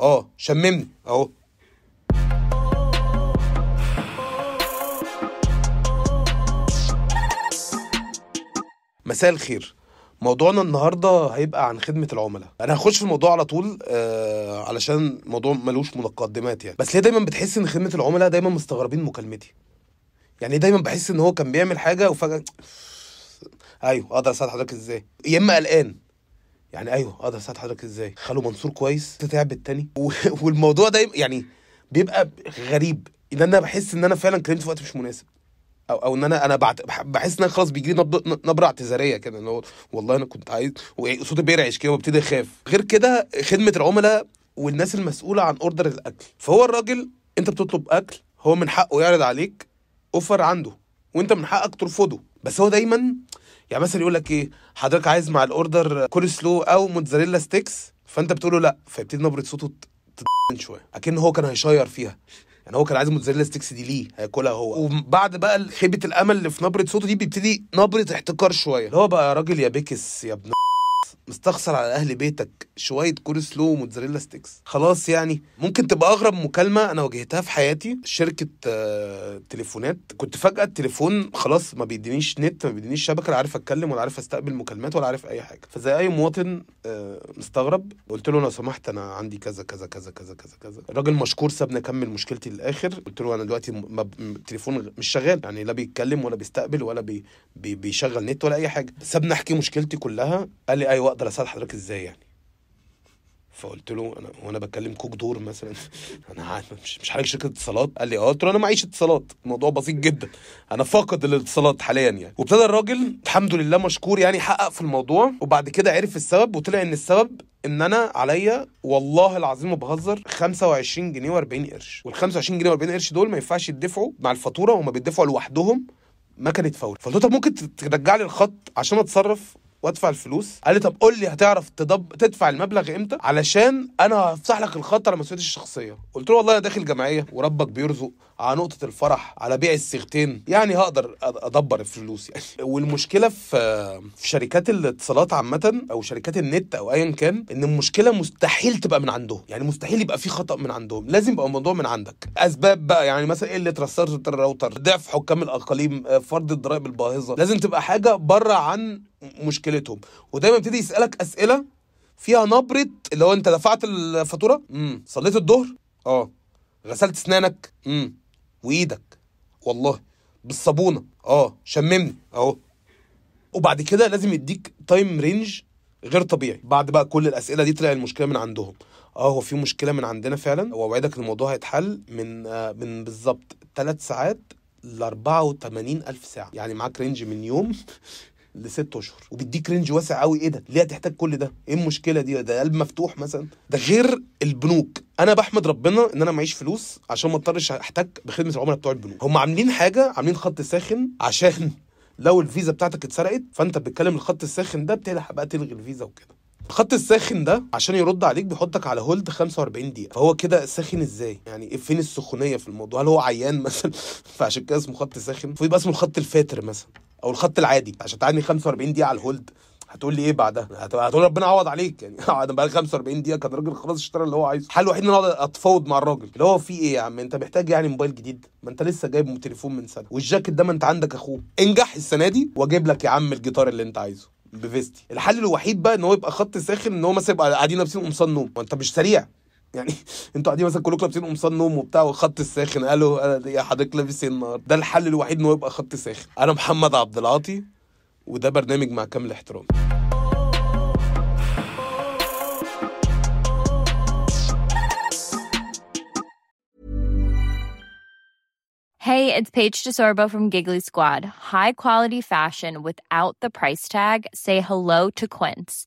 آه شممني اهو. مساء الخير. موضوعنا النهارده هيبقى عن خدمة العملاء. أنا هخش في الموضوع على طول آه علشان الموضوع ملوش مقدمات يعني. بس ليه دايما بتحس إن خدمة العملاء دايما مستغربين مكالمتي؟ يعني دايما بحس إن هو كان بيعمل حاجة وفجأة أيوه أقدر أساعد حضرتك إزاي؟ يا إما قلقان. يعني أيوه أقدر أساعد حضرتك إزاي؟ خالو منصور كويس تعب التاني. و- والموضوع ده يعني بيبقى غريب. إن أنا بحس إن أنا فعلا كلمت في وقت مش مناسب. أو أو إن أنا أنا بحس إن أنا خلاص بيجي لي نبرة اعتذارية كده اللي هو والله أنا كنت عايز وصوتي بيرعش كده وابتدي أخاف. غير كده خدمة العملاء والناس المسؤولة عن order الأكل. فهو الراجل أنت بتطلب أكل هو من حقه يعرض عليك offer عنده. وأنت من حقك ترفضه. بس هو دايما يعني مثلا يقول لك إيه حضرتك عايز مع ال order coleslaw أو mozzarella sticks؟ فأنت بتقول له لا. فيبتدي نبرة صوته تتن شوية. أكن هو كان هي share فيها. يعني هو كان عايز mozzarella sticks دي ليه؟ هياكلها هو. وبعد بقى خيبة الأمل اللي في نبرة صوته دي بيبتدي نبرة احتقار شوية. اللي هو بقى يا راجل يا بيكس يا ابن مستخسر على أهل بيتك شوية coleslaw و mozzarella sticks. خلاص يعني ممكن تبقى أغرب مكالمة أنا واجهتها في حياتي شركة آه، تليفونات. كنت فجأة التليفون خلاص ما بيدينيش نت ما بيدينيش شبكة لا عارف أتكلم ولا عارف أستقبل مكالمات ولا عارف أي حاجة. فزي أي مواطن آه، مستغرب قلت له لو سمحت أنا عندي كذا كذا كذا كذا كذا كذا. الراجل مشكور سابني اكمل مشكلتي للآخر. قلت له أنا دلوقتي التليفون مش شغال. يعني لا بيتكلم ولا بيستقبل ولا بي بي بيشغل نت ولا أي حاجة. سابني أحكي مشكلتي كلها. قال لي أيوه أقدر أساعد حضرتك إزاي يعني؟ فقلت له أنا وأنا بكلم Cook Door مثلا. أنا مش مش حضرتك شركة اتصالات؟ قال لي آه قلت له أنا معيش اتصالات. الموضوع بسيط جدا. أنا فاقد الاتصالات حاليا يعني. وابتدى الراجل الحمد لله مشكور يعني حقق في الموضوع. وبعد كده عرف السبب وطلع إن السبب إن أنا عليا والله العظيم ما بهزر 25 جنيه و40 قرش. وال 25 جنيه و40 قرش دول ما ينفعش يدفعوا مع الفاتورة وما بيدفعوا لوحدهم مكنة فوري. فقلت له طب ممكن ترجع لي الخط عشان أتصرف؟ وادفع الفلوس. قال لي طب قول لي هتعرف تدب... تدفع المبلغ إمتى؟ علشان أنا هفتح لك الخط على مسؤوليتي الشخصية. قلت له والله أنا داخل جمعية وربك بيرزق على نقطة الفرح على بيع الصيغتين يعني هقدر أدبر الفلوس يعني. والمشكلة في في شركات الاتصالات عامة أو شركات النت أو ايا كان إن المشكلة مستحيل تبقى من عندهم. يعني مستحيل يبقى في خطأ من عندهم. لازم يبقى الموضوع من عندك. أسباب بقى يعني مثلا قله رصاصه الراوتر؟ ضعف حكام الأقاليم آه، فرض الضرائب الباهظة. لازم تبقى حاجة بره عن مشكلتهم. ودايما يبتدي يسألك أسئلة فيها نبرة اللي هو أنت دفعت الفاتورة امم صليت الظهر؟ آه. غسلت أسنانك؟ امم وإيدك؟ والله. بالصابونة؟ آه. شممني؟ أهو. وبعد كده لازم يديك time range غير طبيعي. بعد بقى كل الأسئلة دي طلع المشكلة من عندهم. آه هو في مشكلة من عندنا فعلا. واوعدك الموضوع هيتحل من آه من بالظبط ثلاث ساعات ل 84 ألف ساعة. يعني معاك range من يوم لست أشهر. وبيديك range واسع قوي إيه ده؟ ليه هتحتاج كل ده؟ إيه المشكلة دي؟ ده قلب مفتوح مثلا. ده غير البنوك. أنا بحمد ربنا إن أنا معيش فلوس عشان ما أضطرش احتك بخدمة العملاء بتوع البنوك. هم عاملين حاجة عاملين خط ساخن عشان لو الفيزا بتاعتك اتسرقت فأنت بتكلم الخط الساخن ده بتلحق بقى تلغي الفيزا وكده. الخط الساخن ده عشان يرد عليك بيحطك على hold 45 دقيقة. فهو كده ساخن إزاي؟ يعني فين السخونية في الموضوع؟ هل هو عيان مثلا؟ فعشان كده اسمه خط ساخن. المفروض يبقى اسمه الخط الفاتر مثلا. أو الخط العادي عشان تقعدني 45 دقيقة على ال hold. هتقول لي إيه بعدها؟ هت- هتقول ربنا يعوض عليك يعني. أنا بقى 45 دقيقة كان الراجل خلاص اشترى اللي هو عايزه، الحل الوحيد إن أنا أتفاوض مع الراجل، اللي هو في إيه يا عم؟ أنت محتاج يعني موبايل جديد؟ ما أنت لسه جايب تليفون من سنة، والجاكيت ده ما أنت عندك أخوه، انجح السنة دي وأجيب لك يا عم الجيتار اللي أنت عايزه بفيستي، الحل الوحيد بقى إن هو يبقى خط ساخن إن هو مثلا يبقى قاعدين لابسين قمصان نوم، وانت مش سريع. يعني أنتوا قاعدين مثلا كلكم لابسين قمصان نوم وبتاع والخط الساخن قالوا أنا- يا حضرتك لابس إيه النهارده؟ ده الحل الوحيد ان هو يبقى خط ساخن، أنا محمد عبد العاطي وده برنامج مع كامل احترامي. Hey, it's Paige DeSorbo from Giggly Squad. High quality fashion without the price tag. Say hello to Quince.